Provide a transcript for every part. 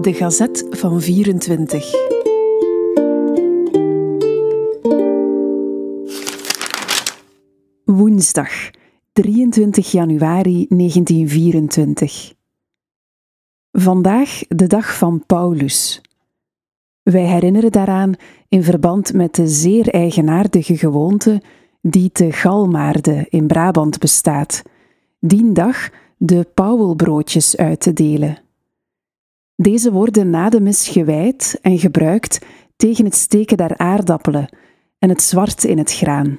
De Gazet van 24. Woensdag, 23 januari 1924. Vandaag de dag van Paulus. Wij herinneren daaraan in verband met de zeer eigenaardige gewoonte die te Galmaarde in Brabant bestaat, dien dag de pauwelbroodjes uit te delen. Deze worden na de mis gewijd en gebruikt tegen het steken der aardappelen en het zwart in het graan.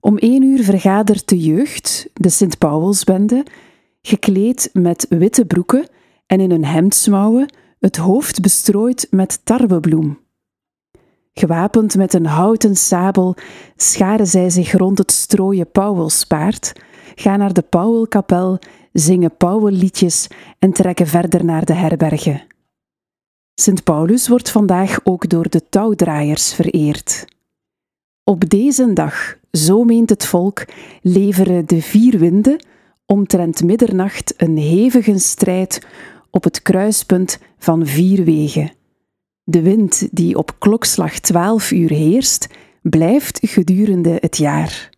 Om één uur vergadert de jeugd, de Sint-Paulsbende, gekleed met witte broeken en in hun hemdsmouwen, het hoofd bestrooid met tarwebloem. Gewapend met een houten sabel scharen zij zich rond het strooien pauwelspaard, gaan naar de pauwelkapel, zingen pauwelliedjes en trekken verder naar de herbergen. Sint Paulus wordt vandaag ook door de touwdraaiers vereerd. Op deze dag, zo meent het volk, leveren de vier winden omtrent middernacht een hevige strijd op het kruispunt van vier wegen. De wind die op klokslag twaalf uur heerst, blijft gedurende het jaar.